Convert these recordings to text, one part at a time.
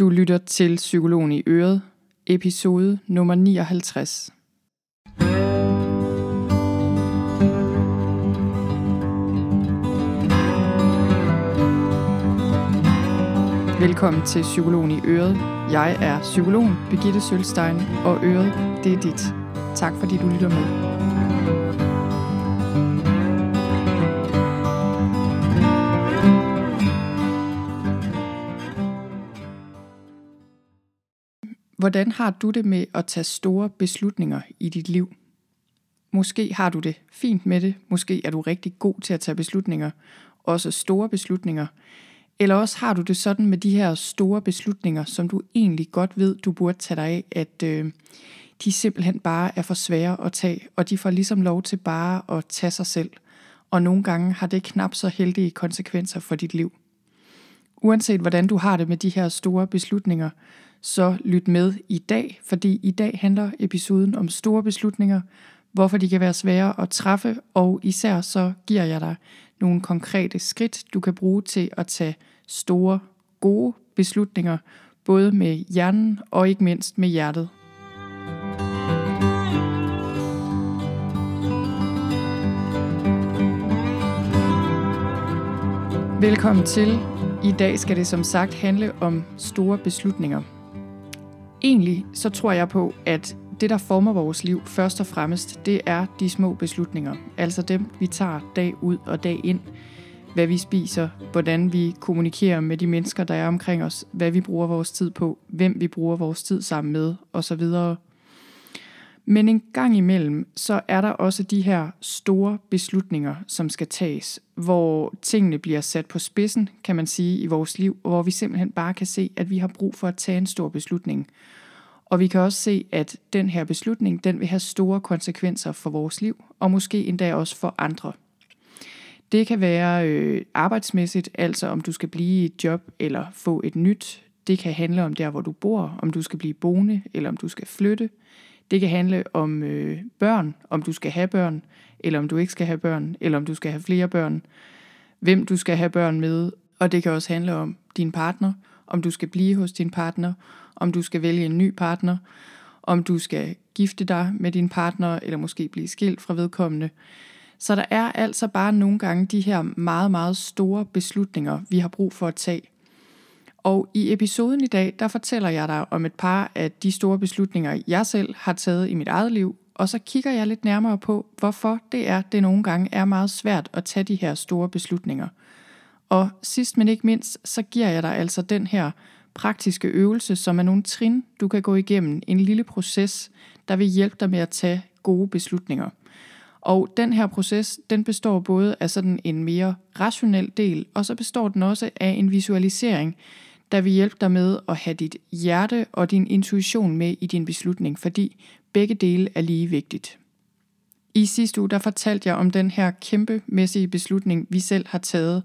Du lytter til Psykologen i Øret, episode nummer 59. Velkommen til Psykologen i Øret. Jeg er psykologen Birgitte Sølstein, og Øret, det er dit. Tak fordi du lytter med. Hvordan har du det med at tage store beslutninger i dit liv? Måske har du det fint med det, måske er du rigtig god til at tage beslutninger, også store beslutninger, eller også har du det sådan med de her store beslutninger, som du egentlig godt ved, du burde tage dig af, at øh, de simpelthen bare er for svære at tage, og de får ligesom lov til bare at tage sig selv. Og nogle gange har det knap så heldige konsekvenser for dit liv. Uanset hvordan du har det med de her store beslutninger, så lyt med i dag, fordi i dag handler episoden om store beslutninger, hvorfor de kan være svære at træffe, og især så giver jeg dig nogle konkrete skridt, du kan bruge til at tage store, gode beslutninger, både med hjernen og ikke mindst med hjertet. Velkommen til. I dag skal det som sagt handle om store beslutninger. Egentlig så tror jeg på, at det, der former vores liv først og fremmest, det er de små beslutninger. Altså dem, vi tager dag ud og dag ind. Hvad vi spiser, hvordan vi kommunikerer med de mennesker, der er omkring os, hvad vi bruger vores tid på, hvem vi bruger vores tid sammen med, osv. Men en gang imellem, så er der også de her store beslutninger, som skal tages, hvor tingene bliver sat på spidsen, kan man sige, i vores liv, og hvor vi simpelthen bare kan se, at vi har brug for at tage en stor beslutning. Og vi kan også se, at den her beslutning, den vil have store konsekvenser for vores liv, og måske endda også for andre. Det kan være øh, arbejdsmæssigt, altså om du skal blive i et job eller få et nyt. Det kan handle om der, hvor du bor, om du skal blive boende, eller om du skal flytte. Det kan handle om øh, børn, om du skal have børn, eller om du ikke skal have børn, eller om du skal have flere børn. Hvem du skal have børn med, og det kan også handle om din partner, om du skal blive hos din partner, om du skal vælge en ny partner, om du skal gifte dig med din partner, eller måske blive skilt fra vedkommende. Så der er altså bare nogle gange de her meget, meget store beslutninger, vi har brug for at tage. Og i episoden i dag, der fortæller jeg dig om et par af de store beslutninger, jeg selv har taget i mit eget liv, og så kigger jeg lidt nærmere på, hvorfor det er, det nogle gange er meget svært at tage de her store beslutninger. Og sidst men ikke mindst, så giver jeg dig altså den her praktiske øvelse, som er nogle trin, du kan gå igennem. En lille proces, der vil hjælpe dig med at tage gode beslutninger. Og den her proces, den består både af sådan en mere rationel del, og så består den også af en visualisering, der vil hjælpe dig med at have dit hjerte og din intuition med i din beslutning, fordi begge dele er lige vigtigt. I sidste uge der fortalte jeg om den her kæmpemæssige beslutning, vi selv har taget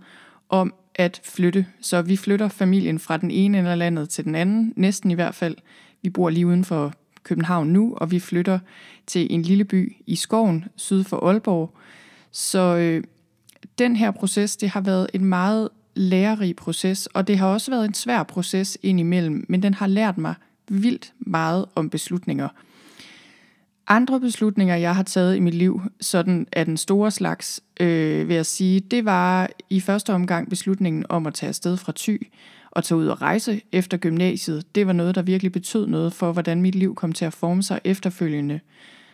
om at flytte. Så vi flytter familien fra den ene ende af landet til den anden, næsten i hvert fald. Vi bor lige uden for København nu, og vi flytter til en lille by i skoven syd for Aalborg. Så øh, den her proces, det har været en meget lærerig proces, og det har også været en svær proces indimellem, men den har lært mig vildt meget om beslutninger. Andre beslutninger, jeg har taget i mit liv, sådan af den store slags, øh, vil jeg sige, det var i første omgang beslutningen om at tage afsted fra Thy og tage ud og rejse efter gymnasiet. Det var noget, der virkelig betød noget for, hvordan mit liv kom til at forme sig efterfølgende.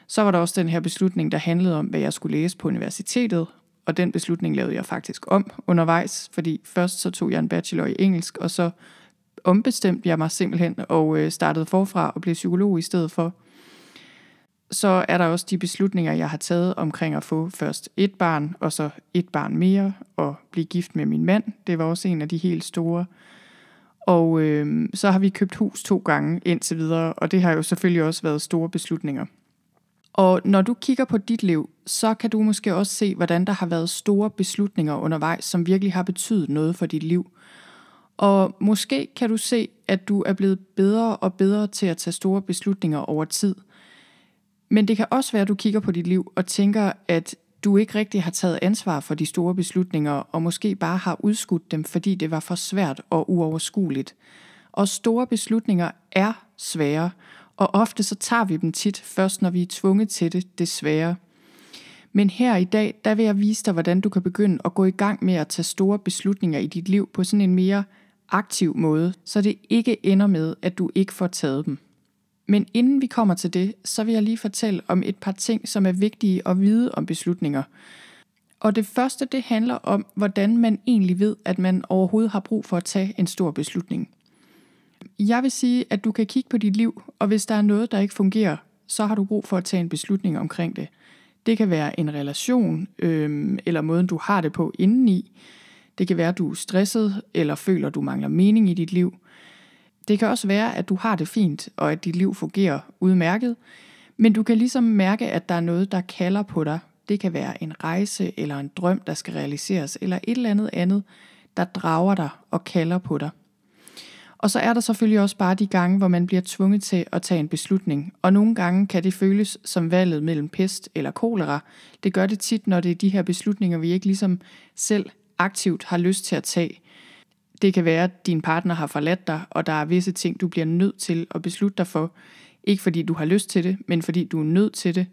Så var der også den her beslutning, der handlede om, hvad jeg skulle læse på universitetet, og den beslutning lavede jeg faktisk om undervejs, fordi først så tog jeg en bachelor i engelsk, og så ombestemte jeg mig simpelthen og øh, startede forfra og blev psykolog i stedet for så er der også de beslutninger, jeg har taget omkring at få først et barn, og så et barn mere, og blive gift med min mand. Det var også en af de helt store. Og øh, så har vi købt hus to gange indtil videre, og det har jo selvfølgelig også været store beslutninger. Og når du kigger på dit liv, så kan du måske også se, hvordan der har været store beslutninger undervejs, som virkelig har betydet noget for dit liv. Og måske kan du se, at du er blevet bedre og bedre til at tage store beslutninger over tid – men det kan også være, at du kigger på dit liv og tænker, at du ikke rigtig har taget ansvar for de store beslutninger, og måske bare har udskudt dem, fordi det var for svært og uoverskueligt. Og store beslutninger er svære, og ofte så tager vi dem tit først, når vi er tvunget til det, desværre. Men her i dag, der vil jeg vise dig, hvordan du kan begynde at gå i gang med at tage store beslutninger i dit liv på sådan en mere aktiv måde, så det ikke ender med, at du ikke får taget dem. Men inden vi kommer til det, så vil jeg lige fortælle om et par ting, som er vigtige at vide om beslutninger. Og det første, det handler om, hvordan man egentlig ved, at man overhovedet har brug for at tage en stor beslutning. Jeg vil sige, at du kan kigge på dit liv, og hvis der er noget, der ikke fungerer, så har du brug for at tage en beslutning omkring det. Det kan være en relation, øh, eller måden du har det på indeni. Det kan være, at du er stresset, eller føler, at du mangler mening i dit liv. Det kan også være, at du har det fint, og at dit liv fungerer udmærket, men du kan ligesom mærke, at der er noget, der kalder på dig. Det kan være en rejse, eller en drøm, der skal realiseres, eller et eller andet andet, der drager dig og kalder på dig. Og så er der selvfølgelig også bare de gange, hvor man bliver tvunget til at tage en beslutning. Og nogle gange kan det føles som valget mellem pest eller kolera. Det gør det tit, når det er de her beslutninger, vi ikke ligesom selv aktivt har lyst til at tage. Det kan være, at din partner har forladt dig, og der er visse ting, du bliver nødt til at beslutte dig for. Ikke fordi du har lyst til det, men fordi du er nødt til det.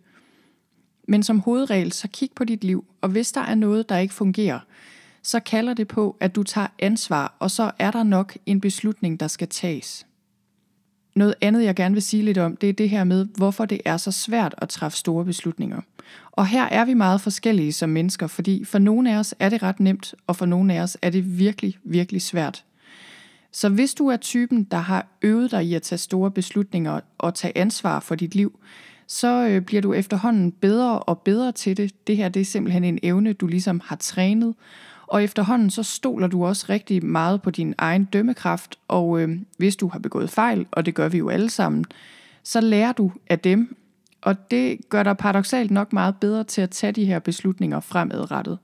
Men som hovedregel, så kig på dit liv, og hvis der er noget, der ikke fungerer, så kalder det på, at du tager ansvar, og så er der nok en beslutning, der skal tages. Noget andet, jeg gerne vil sige lidt om, det er det her med, hvorfor det er så svært at træffe store beslutninger. Og her er vi meget forskellige som mennesker, fordi for nogle af os er det ret nemt, og for nogle af os er det virkelig, virkelig svært. Så hvis du er typen, der har øvet dig i at tage store beslutninger og tage ansvar for dit liv, så øh, bliver du efterhånden bedre og bedre til det. Det her det er simpelthen en evne, du ligesom har trænet, og efterhånden så stoler du også rigtig meget på din egen dømmekraft, og øh, hvis du har begået fejl, og det gør vi jo alle sammen, så lærer du af dem, og det gør dig paradoxalt nok meget bedre til at tage de her beslutninger fremadrettet.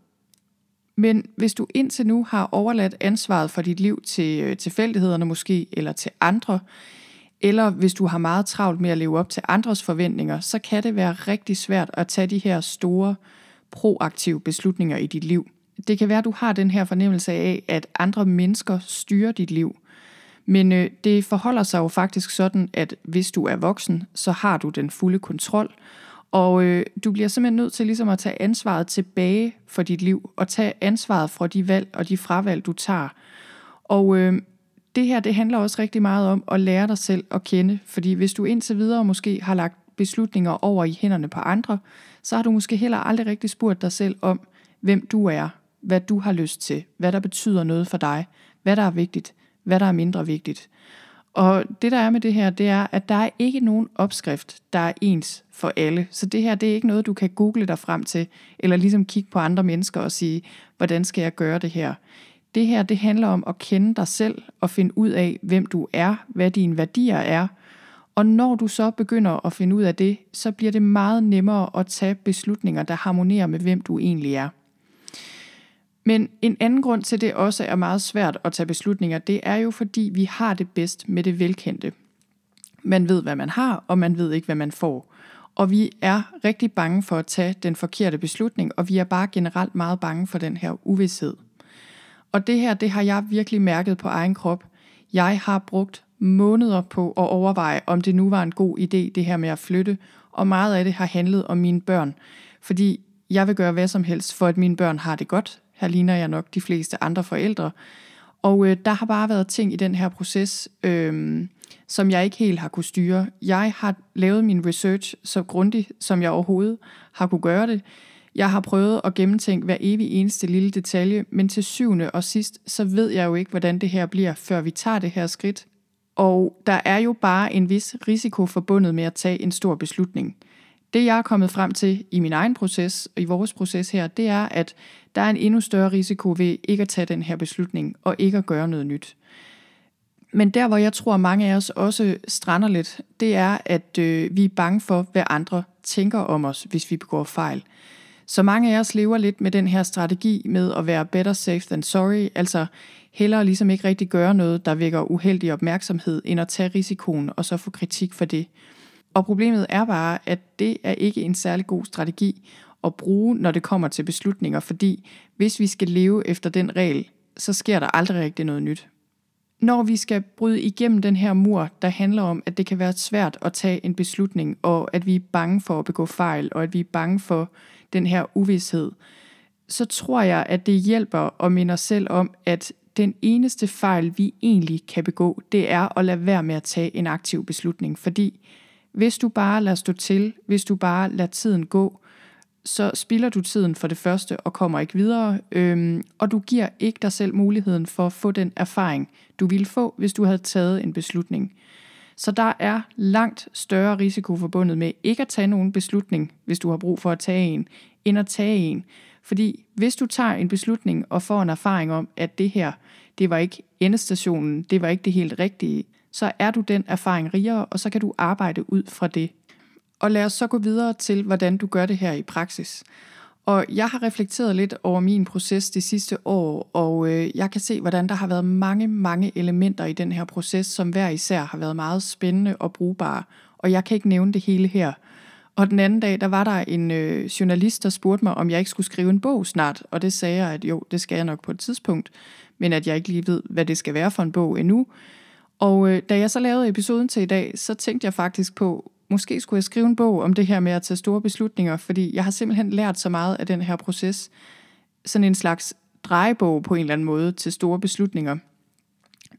Men hvis du indtil nu har overladt ansvaret for dit liv til øh, tilfældighederne måske, eller til andre, eller hvis du har meget travlt med at leve op til andres forventninger, så kan det være rigtig svært at tage de her store proaktive beslutninger i dit liv. Det kan være, at du har den her fornemmelse af, at andre mennesker styrer dit liv. Men øh, det forholder sig jo faktisk sådan, at hvis du er voksen, så har du den fulde kontrol. Og øh, du bliver simpelthen nødt til ligesom at tage ansvaret tilbage for dit liv, og tage ansvaret for de valg og de fravalg, du tager. Og øh, det her, det handler også rigtig meget om at lære dig selv at kende, fordi hvis du indtil videre måske har lagt beslutninger over i hænderne på andre, så har du måske heller aldrig rigtig spurgt dig selv om, hvem du er, hvad du har lyst til, hvad der betyder noget for dig, hvad der er vigtigt, hvad der er mindre vigtigt. Og det der er med det her, det er, at der er ikke nogen opskrift, der er ens for alle. Så det her, det er ikke noget, du kan google dig frem til, eller ligesom kigge på andre mennesker og sige, hvordan skal jeg gøre det her? Det her, det handler om at kende dig selv og finde ud af, hvem du er, hvad dine værdier er. Og når du så begynder at finde ud af det, så bliver det meget nemmere at tage beslutninger, der harmonerer med, hvem du egentlig er. Men en anden grund til, det også er meget svært at tage beslutninger, det er jo fordi, vi har det bedst med det velkendte. Man ved, hvad man har, og man ved ikke, hvad man får. Og vi er rigtig bange for at tage den forkerte beslutning, og vi er bare generelt meget bange for den her uvidshed. Og det her, det har jeg virkelig mærket på egen krop. Jeg har brugt måneder på at overveje, om det nu var en god idé, det her med at flytte, og meget af det har handlet om mine børn. Fordi jeg vil gøre hvad som helst, for at mine børn har det godt, her ligner jeg nok de fleste andre forældre. Og øh, der har bare været ting i den her proces, øh, som jeg ikke helt har kunne styre. Jeg har lavet min research så grundigt, som jeg overhovedet har kunne gøre det. Jeg har prøvet at gennemtænke hver evig eneste lille detalje, men til syvende og sidst, så ved jeg jo ikke, hvordan det her bliver, før vi tager det her skridt. Og der er jo bare en vis risiko forbundet med at tage en stor beslutning. Det jeg er kommet frem til i min egen proces, og i vores proces her, det er, at der er en endnu større risiko ved ikke at tage den her beslutning, og ikke at gøre noget nyt. Men der, hvor jeg tror, mange af os også strander lidt, det er, at øh, vi er bange for, hvad andre tænker om os, hvis vi begår fejl. Så mange af os lever lidt med den her strategi med at være better safe than sorry, altså hellere ligesom ikke rigtig gøre noget, der vækker uheldig opmærksomhed, end at tage risikoen og så få kritik for det. Og problemet er bare, at det er ikke en særlig god strategi at bruge, når det kommer til beslutninger, fordi hvis vi skal leve efter den regel, så sker der aldrig rigtig noget nyt. når vi skal bryde igennem den her mur, der handler om, at det kan være svært at tage en beslutning, og at vi er bange for at begå fejl, og at vi er bange for den her uvidshed, så tror jeg, at det hjælper at minde os selv om, at den eneste fejl, vi egentlig kan begå, det er at lade være med at tage en aktiv beslutning. Fordi hvis du bare lader stå til, hvis du bare lader tiden gå, så spilder du tiden for det første og kommer ikke videre, øhm, og du giver ikke dig selv muligheden for at få den erfaring, du ville få, hvis du havde taget en beslutning. Så der er langt større risiko forbundet med ikke at tage nogen beslutning, hvis du har brug for at tage en, end at tage en. Fordi hvis du tager en beslutning og får en erfaring om, at det her, det var ikke endestationen, det var ikke det helt rigtige, så er du den erfaring rigere, og så kan du arbejde ud fra det. Og lad os så gå videre til, hvordan du gør det her i praksis. Og jeg har reflekteret lidt over min proces det sidste år, og øh, jeg kan se, hvordan der har været mange, mange elementer i den her proces, som hver især har været meget spændende og brugbare. Og jeg kan ikke nævne det hele her. Og den anden dag, der var der en øh, journalist, der spurgte mig, om jeg ikke skulle skrive en bog snart. Og det sagde jeg, at jo, det skal jeg nok på et tidspunkt, men at jeg ikke lige ved, hvad det skal være for en bog endnu. Og øh, da jeg så lavede episoden til i dag, så tænkte jeg faktisk på, måske skulle jeg skrive en bog om det her med at tage store beslutninger, fordi jeg har simpelthen lært så meget af den her proces. Sådan en slags drejebog på en eller anden måde til store beslutninger.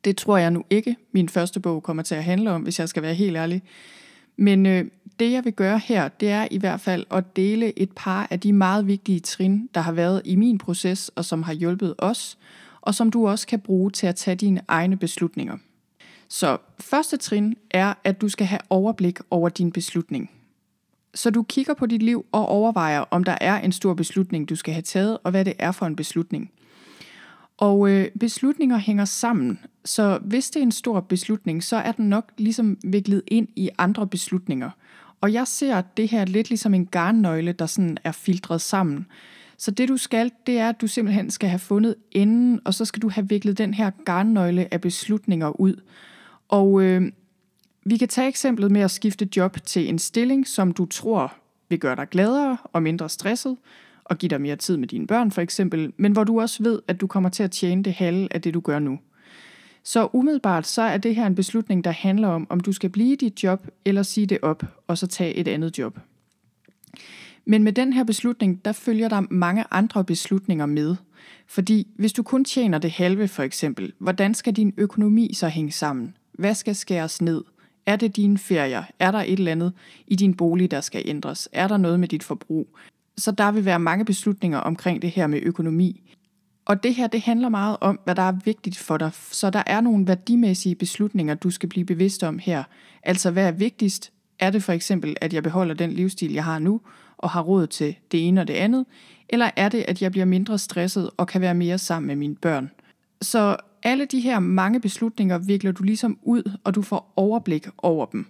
Det tror jeg nu ikke, min første bog kommer til at handle om, hvis jeg skal være helt ærlig. Men øh, det jeg vil gøre her, det er i hvert fald at dele et par af de meget vigtige trin, der har været i min proces, og som har hjulpet os, og som du også kan bruge til at tage dine egne beslutninger. Så første trin er, at du skal have overblik over din beslutning. Så du kigger på dit liv og overvejer, om der er en stor beslutning, du skal have taget, og hvad det er for en beslutning. Og øh, beslutninger hænger sammen, så hvis det er en stor beslutning, så er den nok ligesom viklet ind i andre beslutninger. Og jeg ser det her lidt ligesom en garnnøgle, der sådan er filtreret sammen. Så det du skal, det er, at du simpelthen skal have fundet enden, og så skal du have viklet den her garnnøgle af beslutninger ud. Og øh, vi kan tage eksemplet med at skifte job til en stilling, som du tror vil gøre dig gladere og mindre stresset, og give dig mere tid med dine børn for eksempel, men hvor du også ved, at du kommer til at tjene det halve af det, du gør nu. Så umiddelbart så er det her en beslutning, der handler om, om du skal blive i dit job, eller sige det op, og så tage et andet job. Men med den her beslutning, der følger der mange andre beslutninger med. Fordi hvis du kun tjener det halve for eksempel, hvordan skal din økonomi så hænge sammen? Hvad skal skæres ned? Er det dine ferier? Er der et eller andet i din bolig, der skal ændres? Er der noget med dit forbrug? Så der vil være mange beslutninger omkring det her med økonomi. Og det her, det handler meget om, hvad der er vigtigt for dig. Så der er nogle værdimæssige beslutninger, du skal blive bevidst om her. Altså, hvad er vigtigst? Er det for eksempel, at jeg beholder den livsstil, jeg har nu, og har råd til det ene og det andet? Eller er det, at jeg bliver mindre stresset og kan være mere sammen med mine børn? Så alle de her mange beslutninger vikler du ligesom ud, og du får overblik over dem.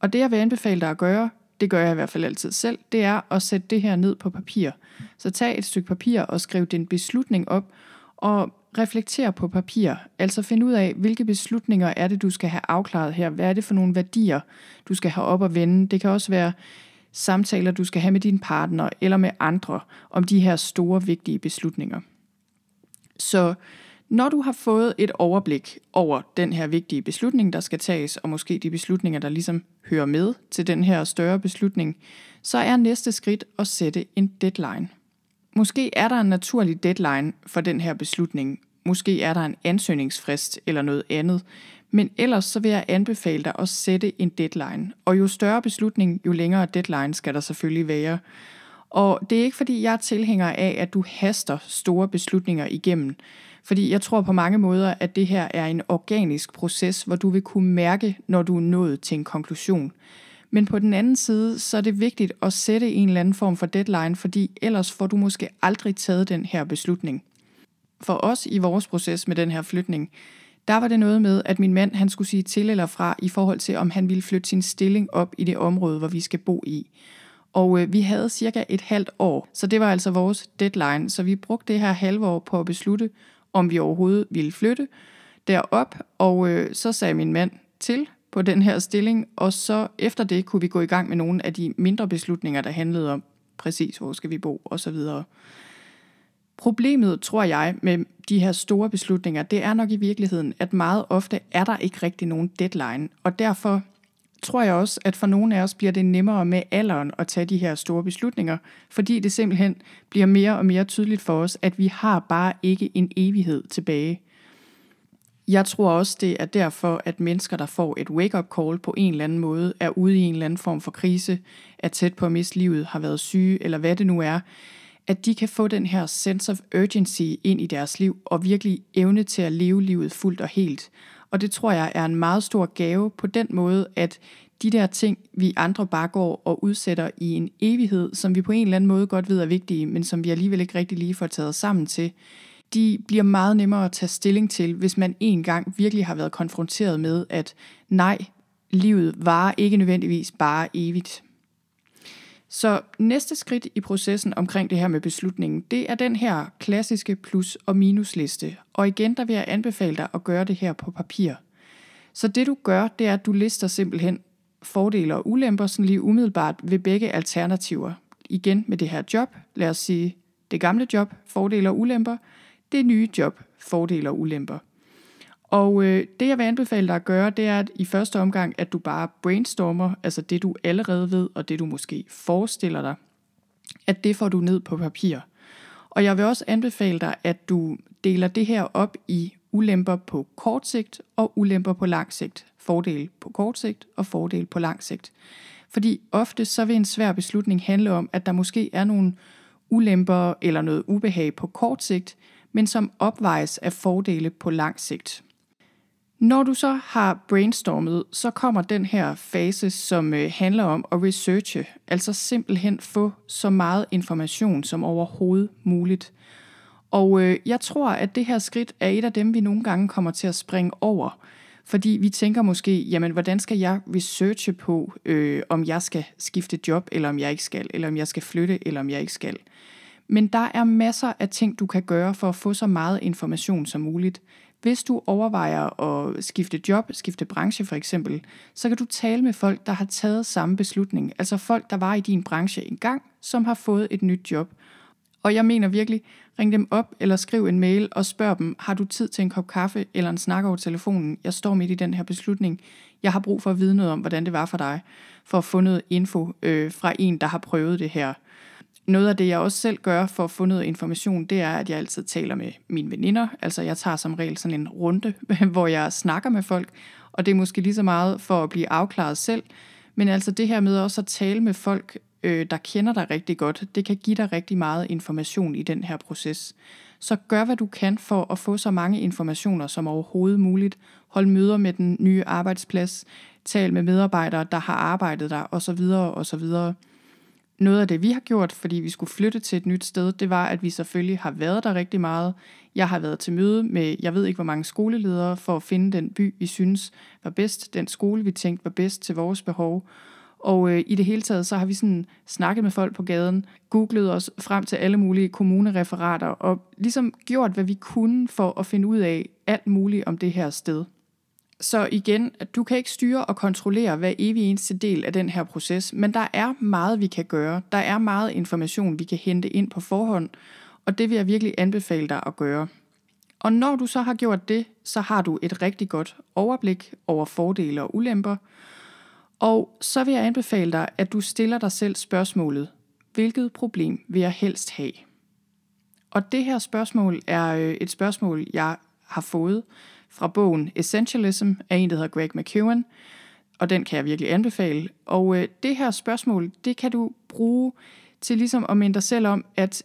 Og det jeg vil anbefale dig at gøre, det gør jeg i hvert fald altid selv, det er at sætte det her ned på papir. Så tag et stykke papir og skriv din beslutning op, og reflekter på papir. Altså find ud af, hvilke beslutninger er det, du skal have afklaret her. Hvad er det for nogle værdier, du skal have op og vende. Det kan også være samtaler, du skal have med din partner eller med andre om de her store, vigtige beslutninger. Så når du har fået et overblik over den her vigtige beslutning, der skal tages, og måske de beslutninger, der ligesom hører med til den her større beslutning, så er næste skridt at sætte en deadline. Måske er der en naturlig deadline for den her beslutning. Måske er der en ansøgningsfrist eller noget andet. Men ellers så vil jeg anbefale dig at sætte en deadline. Og jo større beslutning, jo længere deadline skal der selvfølgelig være. Og det er ikke fordi, jeg er tilhænger af, at du haster store beslutninger igennem. Fordi jeg tror på mange måder, at det her er en organisk proces, hvor du vil kunne mærke, når du er nået til en konklusion. Men på den anden side, så er det vigtigt at sætte en eller anden form for deadline, fordi ellers får du måske aldrig taget den her beslutning. For os i vores proces med den her flytning, der var det noget med, at min mand han skulle sige til eller fra i forhold til, om han ville flytte sin stilling op i det område, hvor vi skal bo i. Og øh, vi havde cirka et halvt år, så det var altså vores deadline. Så vi brugte det her halve år på at beslutte, om vi overhovedet ville flytte derop. Og øh, så sagde min mand til på den her stilling, og så efter det kunne vi gå i gang med nogle af de mindre beslutninger, der handlede om præcis, hvor skal vi bo osv. Problemet, tror jeg, med de her store beslutninger, det er nok i virkeligheden, at meget ofte er der ikke rigtig nogen deadline, og derfor tror jeg også, at for nogle af os bliver det nemmere med alderen at tage de her store beslutninger, fordi det simpelthen bliver mere og mere tydeligt for os, at vi har bare ikke en evighed tilbage. Jeg tror også, det er derfor, at mennesker, der får et wake-up call på en eller anden måde, er ude i en eller anden form for krise, er tæt på at miste livet, har været syge, eller hvad det nu er, at de kan få den her sense of urgency ind i deres liv, og virkelig evne til at leve livet fuldt og helt. Og det tror jeg er en meget stor gave på den måde, at de der ting, vi andre bare går og udsætter i en evighed, som vi på en eller anden måde godt ved er vigtige, men som vi alligevel ikke rigtig lige får taget sammen til, de bliver meget nemmere at tage stilling til, hvis man en gang virkelig har været konfronteret med, at nej, livet varer ikke nødvendigvis bare evigt. Så næste skridt i processen omkring det her med beslutningen, det er den her klassiske plus- og minusliste. Og igen, der vil jeg anbefale dig at gøre det her på papir. Så det du gør, det er, at du lister simpelthen fordele og ulemper sådan lige umiddelbart ved begge alternativer. Igen med det her job, lad os sige det gamle job, fordele og ulemper, det nye job, fordele og ulemper. Og øh, det jeg vil anbefale dig at gøre, det er at i første omgang, at du bare brainstormer, altså det du allerede ved, og det du måske forestiller dig, at det får du ned på papir. Og jeg vil også anbefale dig, at du deler det her op i ulemper på kort sigt og ulemper på lang sigt. Fordele på kort sigt og fordele på lang sigt. Fordi ofte så vil en svær beslutning handle om, at der måske er nogle ulemper eller noget ubehag på kort sigt, men som opvejes af fordele på lang sigt. Når du så har brainstormet, så kommer den her fase, som øh, handler om at researche, altså simpelthen få så meget information som overhovedet muligt. Og øh, jeg tror, at det her skridt er et af dem, vi nogle gange kommer til at springe over. Fordi vi tænker måske, jamen hvordan skal jeg researche på, øh, om jeg skal skifte job, eller om jeg ikke skal, eller om jeg skal flytte, eller om jeg ikke skal. Men der er masser af ting, du kan gøre for at få så meget information som muligt. Hvis du overvejer at skifte job, skifte branche for eksempel, så kan du tale med folk, der har taget samme beslutning. Altså folk, der var i din branche engang, som har fået et nyt job. Og jeg mener virkelig, ring dem op eller skriv en mail og spørg dem, har du tid til en kop kaffe eller en snak over telefonen? Jeg står midt i den her beslutning. Jeg har brug for at vide noget om, hvordan det var for dig, for at få noget info øh, fra en, der har prøvet det her. Noget af det, jeg også selv gør for at få noget information, det er, at jeg altid taler med mine veninder. Altså jeg tager som regel sådan en runde, hvor jeg snakker med folk, og det er måske lige så meget for at blive afklaret selv, men altså det her med også at tale med folk, øh, der kender dig rigtig godt, det kan give dig rigtig meget information i den her proces. Så gør hvad du kan for at få så mange informationer som overhovedet muligt. Hold møder med den nye arbejdsplads, tal med medarbejdere, der har arbejdet der osv. osv noget af det, vi har gjort, fordi vi skulle flytte til et nyt sted, det var, at vi selvfølgelig har været der rigtig meget. Jeg har været til møde med, jeg ved ikke hvor mange skoleledere, for at finde den by, vi synes var bedst, den skole, vi tænkte var bedst til vores behov. Og øh, i det hele taget, så har vi sådan snakket med folk på gaden, googlet os frem til alle mulige kommunereferater, og ligesom gjort, hvad vi kunne for at finde ud af alt muligt om det her sted. Så igen, at du kan ikke styre og kontrollere hver evig eneste del af den her proces, men der er meget, vi kan gøre. Der er meget information, vi kan hente ind på forhånd, og det vil jeg virkelig anbefale dig at gøre. Og når du så har gjort det, så har du et rigtig godt overblik over fordele og ulemper. Og så vil jeg anbefale dig, at du stiller dig selv spørgsmålet, hvilket problem vil jeg helst have? Og det her spørgsmål er øh, et spørgsmål, jeg har fået fra bogen Essentialism af en, der hedder Greg McEwen, og den kan jeg virkelig anbefale. Og øh, det her spørgsmål, det kan du bruge til ligesom at minde dig selv om, at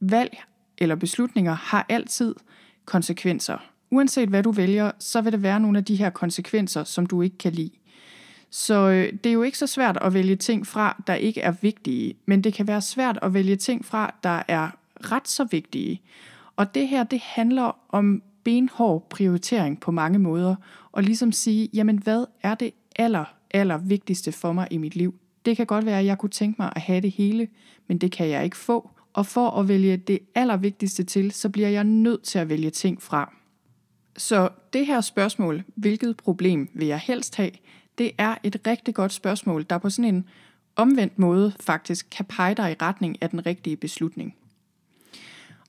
valg eller beslutninger har altid konsekvenser. Uanset hvad du vælger, så vil det være nogle af de her konsekvenser, som du ikke kan lide. Så øh, det er jo ikke så svært at vælge ting fra, der ikke er vigtige, men det kan være svært at vælge ting fra, der er ret så vigtige. Og det her, det handler om benhård prioritering på mange måder, og ligesom sige, jamen hvad er det aller, aller vigtigste for mig i mit liv? Det kan godt være, at jeg kunne tænke mig at have det hele, men det kan jeg ikke få. Og for at vælge det allervigtigste til, så bliver jeg nødt til at vælge ting fra. Så det her spørgsmål, hvilket problem vil jeg helst have, det er et rigtig godt spørgsmål, der på sådan en omvendt måde faktisk kan pege dig i retning af den rigtige beslutning.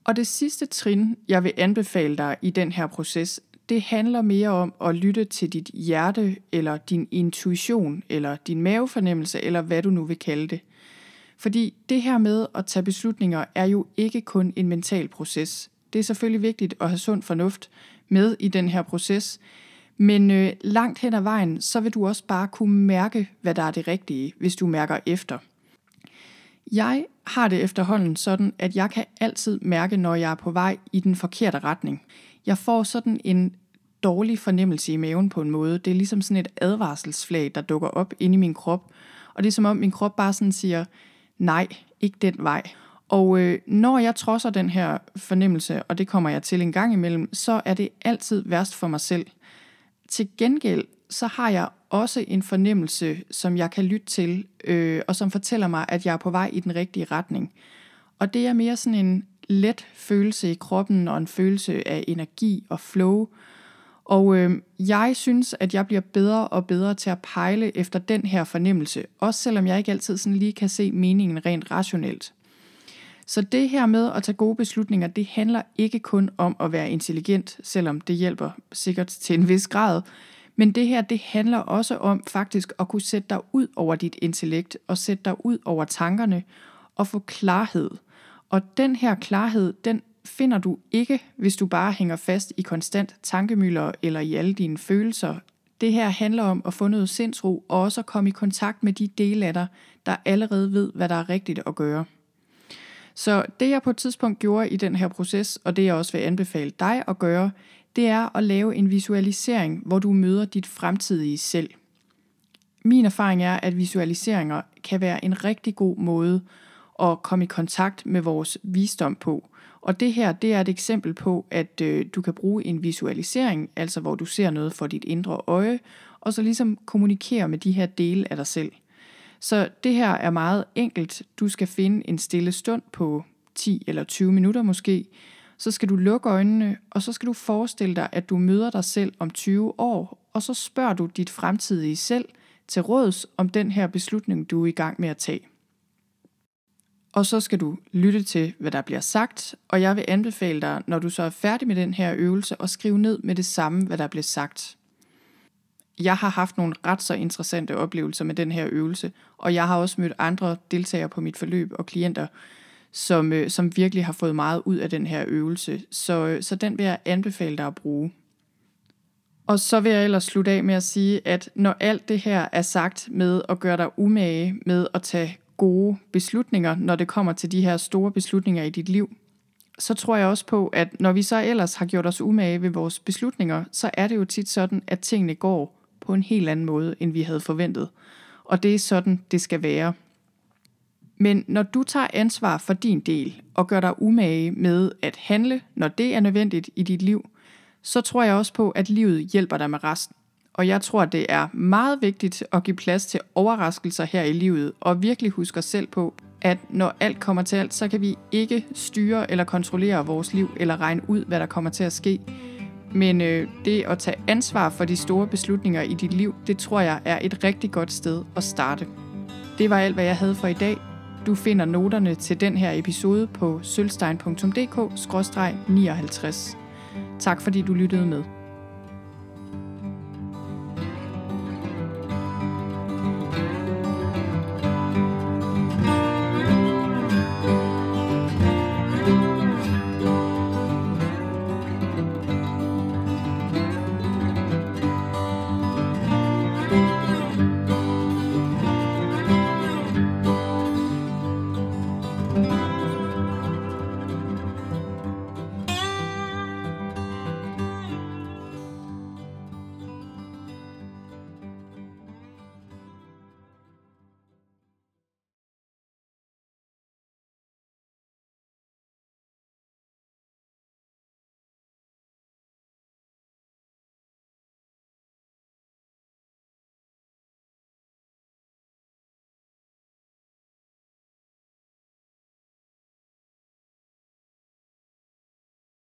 Og det sidste trin, jeg vil anbefale dig i den her proces, det handler mere om at lytte til dit hjerte, eller din intuition, eller din mavefornemmelse, eller hvad du nu vil kalde det. Fordi det her med at tage beslutninger er jo ikke kun en mental proces. Det er selvfølgelig vigtigt at have sund fornuft med i den her proces, men øh, langt hen ad vejen, så vil du også bare kunne mærke, hvad der er det rigtige, hvis du mærker efter. Jeg har det efterhånden sådan, at jeg kan altid mærke, når jeg er på vej i den forkerte retning. Jeg får sådan en dårlig fornemmelse i maven på en måde. Det er ligesom sådan et advarselsflag, der dukker op inde i min krop. Og det er som om min krop bare sådan siger, nej, ikke den vej. Og øh, når jeg trodser den her fornemmelse, og det kommer jeg til en gang imellem, så er det altid værst for mig selv. Til gengæld, så har jeg også en fornemmelse, som jeg kan lytte til, øh, og som fortæller mig, at jeg er på vej i den rigtige retning. Og det er mere sådan en let følelse i kroppen, og en følelse af energi og flow. Og øh, jeg synes, at jeg bliver bedre og bedre til at pejle efter den her fornemmelse, også selvom jeg ikke altid sådan lige kan se meningen rent rationelt. Så det her med at tage gode beslutninger, det handler ikke kun om at være intelligent, selvom det hjælper sikkert til en vis grad. Men det her, det handler også om faktisk at kunne sætte dig ud over dit intellekt og sætte dig ud over tankerne og få klarhed. Og den her klarhed, den finder du ikke, hvis du bare hænger fast i konstant tankemøller eller i alle dine følelser. Det her handler om at få noget sindsro og også at komme i kontakt med de dele af dig, der allerede ved, hvad der er rigtigt at gøre. Så det jeg på et tidspunkt gjorde i den her proces, og det jeg også vil anbefale dig at gøre, det er at lave en visualisering, hvor du møder dit fremtidige selv. Min erfaring er, at visualiseringer kan være en rigtig god måde at komme i kontakt med vores visdom på. Og det her, det er et eksempel på, at øh, du kan bruge en visualisering, altså hvor du ser noget for dit indre øje, og så ligesom kommunikere med de her dele af dig selv. Så det her er meget enkelt. Du skal finde en stille stund på 10 eller 20 minutter måske. Så skal du lukke øjnene, og så skal du forestille dig, at du møder dig selv om 20 år, og så spørger du dit fremtidige selv til råds om den her beslutning, du er i gang med at tage. Og så skal du lytte til, hvad der bliver sagt, og jeg vil anbefale dig, når du så er færdig med den her øvelse, at skrive ned med det samme, hvad der bliver sagt jeg har haft nogle ret så interessante oplevelser med den her øvelse, og jeg har også mødt andre deltagere på mit forløb og klienter, som, øh, som virkelig har fået meget ud af den her øvelse. Så, øh, så den vil jeg anbefale dig at bruge. Og så vil jeg ellers slutte af med at sige, at når alt det her er sagt med at gøre dig umage med at tage gode beslutninger, når det kommer til de her store beslutninger i dit liv, så tror jeg også på, at når vi så ellers har gjort os umage ved vores beslutninger, så er det jo tit sådan, at tingene går på en helt anden måde, end vi havde forventet. Og det er sådan, det skal være. Men når du tager ansvar for din del og gør dig umage med at handle, når det er nødvendigt i dit liv, så tror jeg også på, at livet hjælper dig med resten. Og jeg tror, det er meget vigtigt at give plads til overraskelser her i livet, og virkelig huske os selv på, at når alt kommer til alt, så kan vi ikke styre eller kontrollere vores liv, eller regne ud, hvad der kommer til at ske. Men øh, det at tage ansvar for de store beslutninger i dit liv, det tror jeg er et rigtig godt sted at starte. Det var alt, hvad jeg havde for i dag. Du finder noterne til den her episode på sølvstein.dk-59. Tak fordi du lyttede med.